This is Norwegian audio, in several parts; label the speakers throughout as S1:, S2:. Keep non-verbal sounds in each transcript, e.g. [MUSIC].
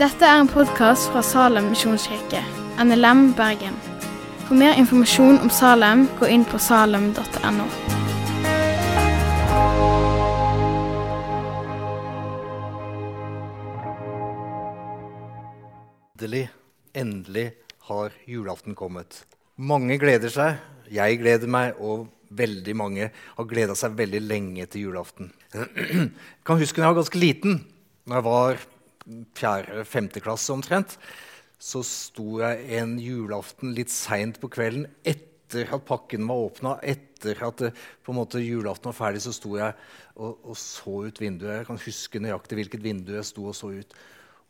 S1: Dette er en podkast fra Salem misjonskirke, NLM Bergen. For mer informasjon om Salem, gå inn på salem.no.
S2: Endelig, endelig har julaften kommet. Mange gleder seg. Jeg gleder meg, og veldig mange har gleda seg veldig lenge til julaften. Jeg kan huske da jeg var ganske liten. Når jeg var fjerde-femte klasse omtrent, så sto jeg en julaften litt seint på kvelden etter at pakken var åpna. Etter at det, på en måte, julaften var ferdig, så sto jeg og, og så ut vinduet. Jeg kan huske nøyaktig hvilket vindu jeg sto og så ut.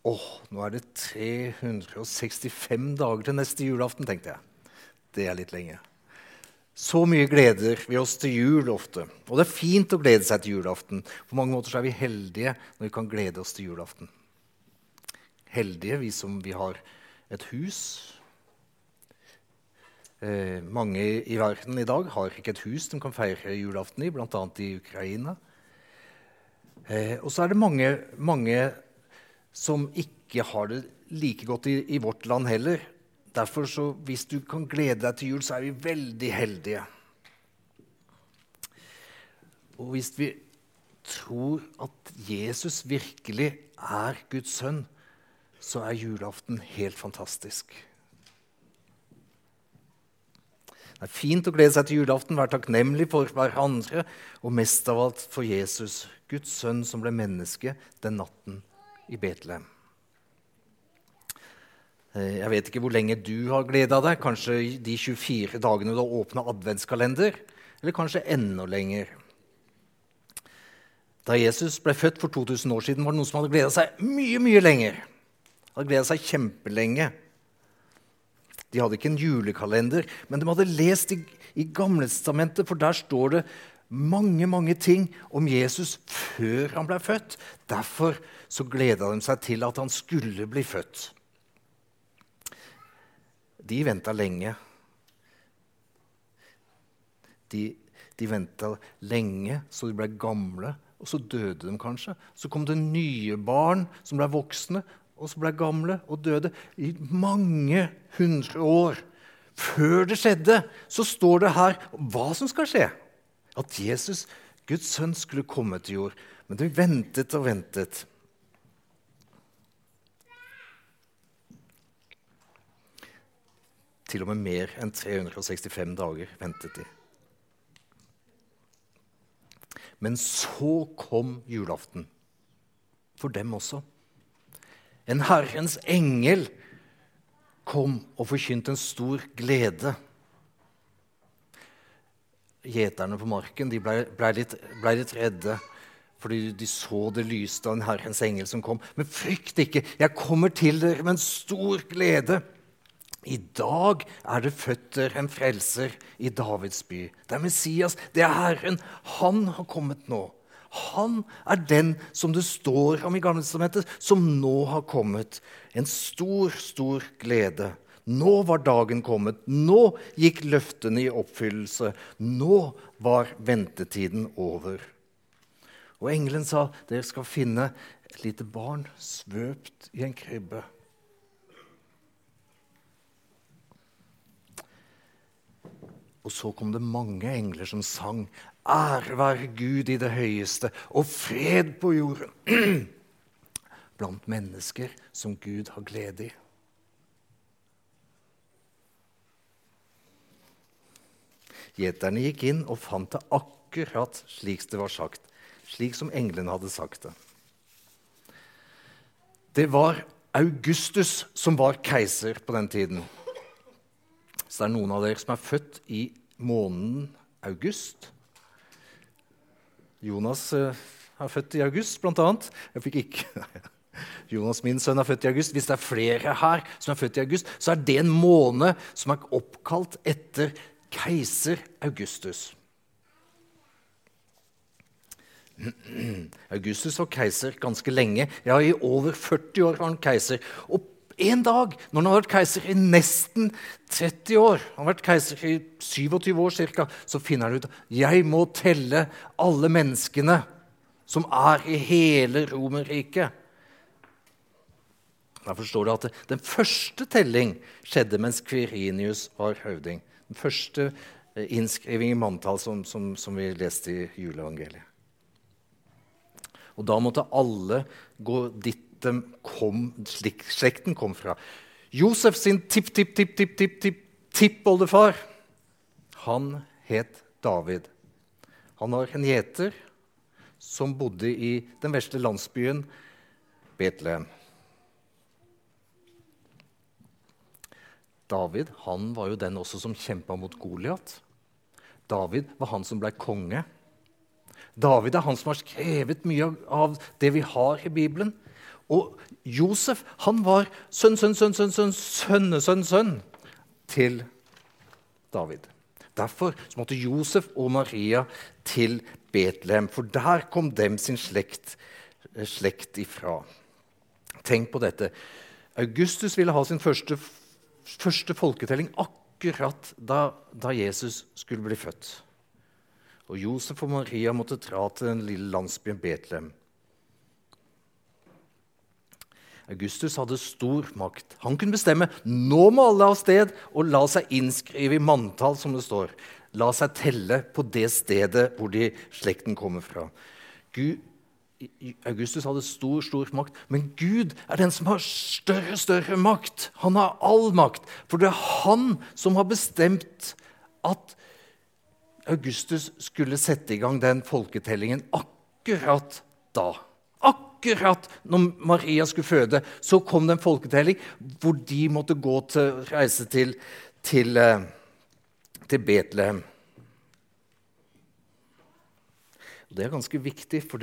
S2: Åh, nå er det 365 dager til neste julaften, tenkte jeg. Det er litt lenge. Så mye gleder vi oss til jul ofte. Og det er fint å glede seg til julaften. På mange måter er vi heldige når vi kan glede oss til julaften. Heldige, vi som vi har et hus. Eh, mange i verden i dag har ikke et hus de kan feire julaften i, bl.a. i Ukraina. Eh, og så er det mange, mange som ikke har det like godt i, i vårt land heller. Derfor, så, hvis du kan glede deg til jul, så er vi veldig heldige. Og hvis vi tror at Jesus virkelig er Guds sønn, så er julaften helt fantastisk. Det er fint å glede seg til julaften, være takknemlig for hverandre og mest av alt for Jesus, Guds sønn som ble menneske den natten i Betlehem. Eh, jeg vet ikke hvor lenge du har gleda deg. Kanskje de 24 dagene du har åpna adventskalender? Eller kanskje enda lenger? Da Jesus ble født for 2000 år siden, var det noen som hadde gleda seg mye mye lenger. Hadde gleda seg kjempelenge. De hadde ikke en julekalender, men de hadde lest i, i Gamlestamentet, for der står det mange mange ting om Jesus før han ble født. Derfor så gleda de seg til at han skulle bli født de venta lenge. De, de venta lenge, så de ble gamle, og så døde de kanskje. Så kom det nye barn som ble voksne, og så ble gamle og døde i mange hundre år. Før det skjedde, så står det her hva som skal skje. At Jesus, Guds sønn, skulle komme til jord. Men de ventet og ventet. Til og med mer enn 365 dager ventet de. Men så kom julaften. For dem også. En Herrens engel kom og forkynte en stor glede. Gjeterne på marken ble, ble, litt, ble, litt, redde fordi de så det lyste av en Herrens engel som kom. Men frykt ikke, jeg kommer til dere med en stor glede. I dag er det født en frelser i Davids by. Det er Messias, det er Herren. Han har kommet nå. Han er den som det står om i Gamle testamentet, som nå har kommet. En stor, stor glede. Nå var dagen kommet. Nå gikk løftene i oppfyllelse. Nå var ventetiden over. Og engelen sa, 'Dere skal finne et lite barn svøpt i en krybbe.' Og så kom det mange engler som sang Ære være Gud i det høyeste og fred på jorden [CLEARS THROAT] blant mennesker som Gud har glede i. Gjeterne gikk inn og fant det akkurat slik det var sagt, slik som englene hadde sagt det. Det var Augustus som var keiser på den tiden. Så det er noen av dere som er født i måneden august. Jonas uh, er født i august, blant annet. Jeg fikk ikke [LAUGHS] Jonas, min sønn, er født i august. Hvis det er flere her som er født i august, så er det en måned som er oppkalt etter keiser Augustus. [CLEARS THROAT] Augustus var keiser ganske lenge. Ja, I over 40 år var han keiser. Og en dag, når han har vært keiser i nesten 30 år, han har vært keiser i 27 år cirka, så finner han ut jeg må telle alle menneskene som er i hele Romerriket. Derfor står det at Den første telling skjedde mens Kvirinius var høvding. Den første eh, innskriving i manntall som, som, som vi leste i juleevangeliet. Og da måtte alle gå dit de kom, slik slekten kom fra. Josef sin tipp-tipp-tipp-tipp-tipp-tippoldefar, han het David. Han var en gjeter som bodde i den verste landsbyen Betlehem. David han var jo den også som kjempa mot Goliat. David var han som ble konge. David er han som har skrevet mye av det vi har i Bibelen. Og Josef han var sønn, sønn, sønn, sønn, sønn, sønnesønn, sønn til David. Derfor måtte Josef og Maria til Betlehem, for der kom dem sin slekt, slekt ifra. Tenk på dette. Augustus ville ha sin første første folketelling akkurat da, da, Jesus skulle bli født. Og Josef og Maria måtte dra til den lille landsbyen Betlehem. Augustus hadde stor makt. Han kunne bestemme nå må alle av sted og la seg innskrive i manntall, som det står. La seg telle på det stedet hvor de slekten kommer fra. Gud, Augustus hadde stor stor makt, men Gud er den som har større større makt. Han har all makt. For det er han som har bestemt at Augustus skulle sette i gang den folketellingen akkurat da. Akkurat når Maria skulle føde, så kom det en folketelling hvor de måtte gå til, reise til, til, eh, til Betlehem. Det er ganske viktig, for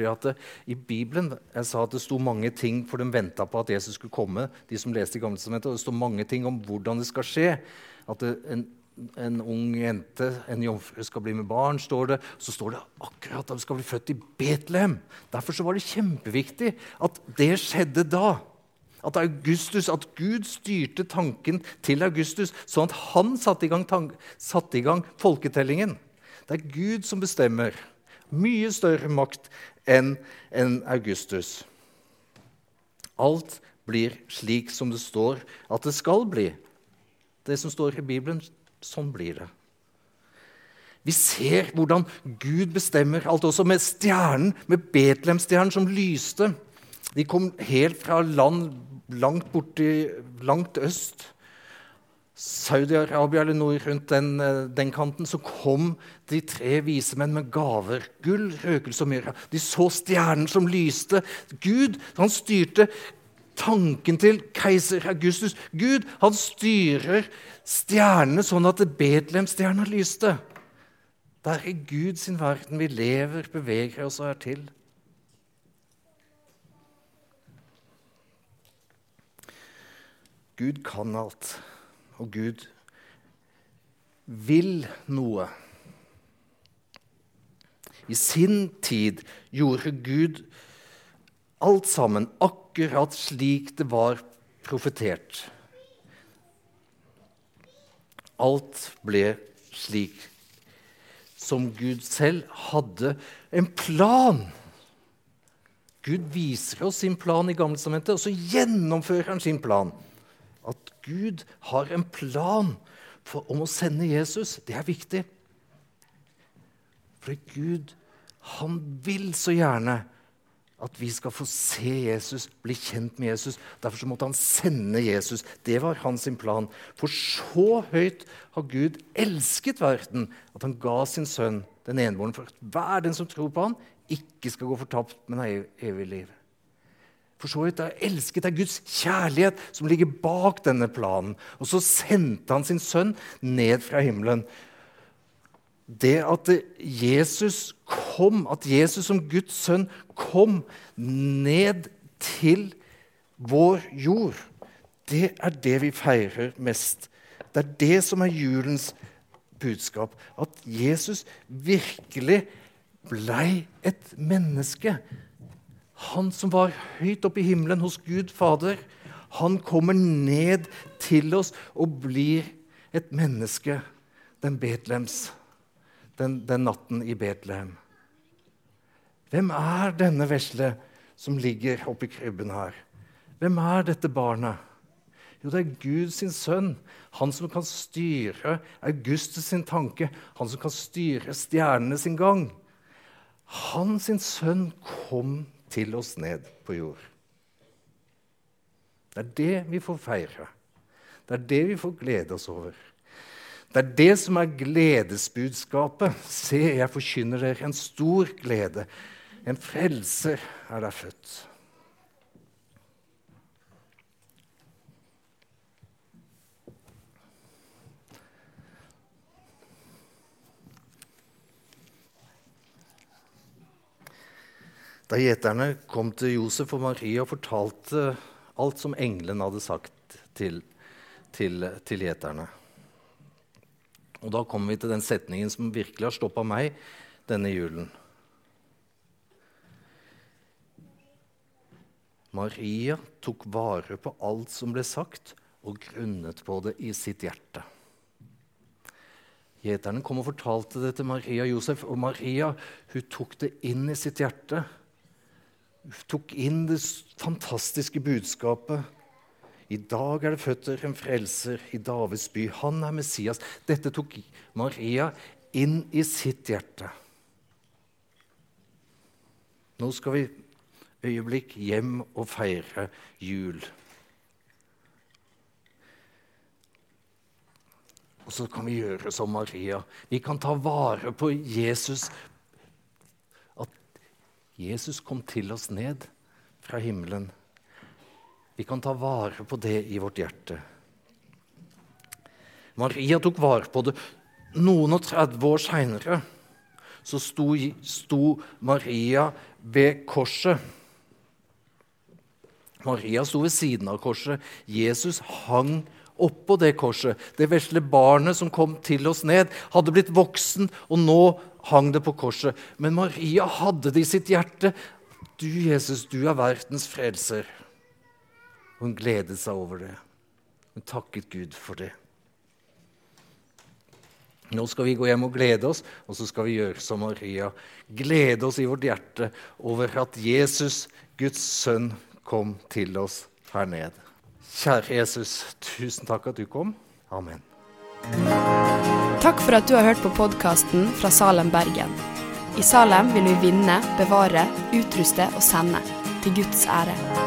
S2: i Bibelen jeg sa at det sto mange ting for de venta på at Jesus skulle komme. de som leste i Gamle Det står mange ting om hvordan det skal skje. At det, en, en, ung jente, en jomfru, skal bli med barn, står det. Så står det akkurat at hun skal bli født i Betlehem. Derfor var det kjempeviktig at det skjedde da. At, Augustus, at Gud styrte tanken til Augustus, sånn at han satte i gang, i gang folketellingen. Det er Gud som bestemmer. Mye større makt enn en Augustus. Alt blir slik som det står at det skal bli. Det som står i Bibelen, sånn blir det. Vi ser hvordan Gud bestemmer alt, også med stjernen, med Betlehemstjernen som lyste. De kom helt fra land langt borti, langt øst. Saudi-Arabia eller noe rundt den, eh, den, kanten, så kom de tre vise menn med gaver. Gull, røkelse og myrra. De så stjernen som lyste. Gud han styrte tanken til keiser Augustus. Gud han styrer stjernene sånn at Betlehemstjerna lyste. Det er i Gud sin verden vi lever, beveger oss og er til. Gud kan alt og Gud vil noe. I sin tid gjorde Gud alt sammen akkurat slik det var profetert. Alt ble slik som Gud selv hadde en plan. Gud viser oss sin plan i Gammeltestamentet, og så gjennomfører han sin plan. At Gud har en plan for, om å sende Jesus, det er viktig. For Gud, han vil så gjerne at vi skal få se Jesus, bli kjent med Jesus. Derfor så måtte han sende Jesus. Det var hans plan. For så høyt har Gud elsket verden at han ga sin sønn, den enbårne, for at hver den som tror på ham ikke skal gå fortapt, men ha evig liv. For så vidt er elsket er Guds kjærlighet som ligger bak denne planen. Og så sendte han sin sønn ned fra himmelen. Det at Jesus kom, at Jesus som Guds sønn kom ned til vår jord, det er det vi feirer mest. Det er det som er julens budskap. At Jesus virkelig blei et menneske han som var høyt oppe i himmelen hos Gud Fader, han kommer ned til oss og blir et menneske den Betlehems, den, den natten i Betlehem. Hvem er denne vesle som ligger oppi krybben her? Hvem er dette barnet? Jo, det er Gud sin sønn. Han som kan styre Augustus sin tanke. Han som kan styre stjernene sin gang. Han sin sønn kom til oss ned på jord. Det er det vi får feire. Det er det vi får glede oss over. Det er det som er gledesbudskapet. Se, jeg forkynner dere en stor glede. En frelser er der født. Da gjeterne kom til Josef og Maria og fortalte alt som englene hadde sagt til, til, til gjeterne Og da kommer vi til den setningen som virkelig har stoppa meg denne julen. Maria tok vare på alt som ble sagt, og grunnet på det i sitt hjerte. Gjeterne kom og fortalte det til Maria Josef, og Maria hun tok det inn i sitt hjerte Hun tok inn det fantastiske budskapet. I dag er det føtter en frelser i Davids by. Han er Messias. Dette tok Maria inn i sitt hjerte. Nå skal vi øyeblikk hjem og feire jul. Og så kan vi gjøre som Maria. Vi kan ta vare på Jesus At Jesus kom til oss ned fra himmelen. Vi kan ta vare på det i vårt hjerte. Maria tok vare på det. Noen og 30 år seinere så sto, sto, Maria ved korset. Maria sto ved siden av korset. Jesus hang oppå det korset. Det vesle barnet som kom til oss ned, hadde blitt voksen, og nå hang det på korset. Men Maria hadde det i sitt hjerte. Du, Jesus, du er verdens frelser. Hun gledet seg over det. Hun takket Gud for det. Nå skal vi gå hjem og glede oss, og så skal vi gjøre som Maria. Glede oss i vårt hjerte over at Jesus, Guds sønn, kom til oss her nede. Kjære Jesus, tusen takk at du kom. Amen.
S3: Takk for at du har hørt på podkasten fra Salem, Bergen. I Salem vil vi vinne, bevare, utruste og sende. Til Guds ære.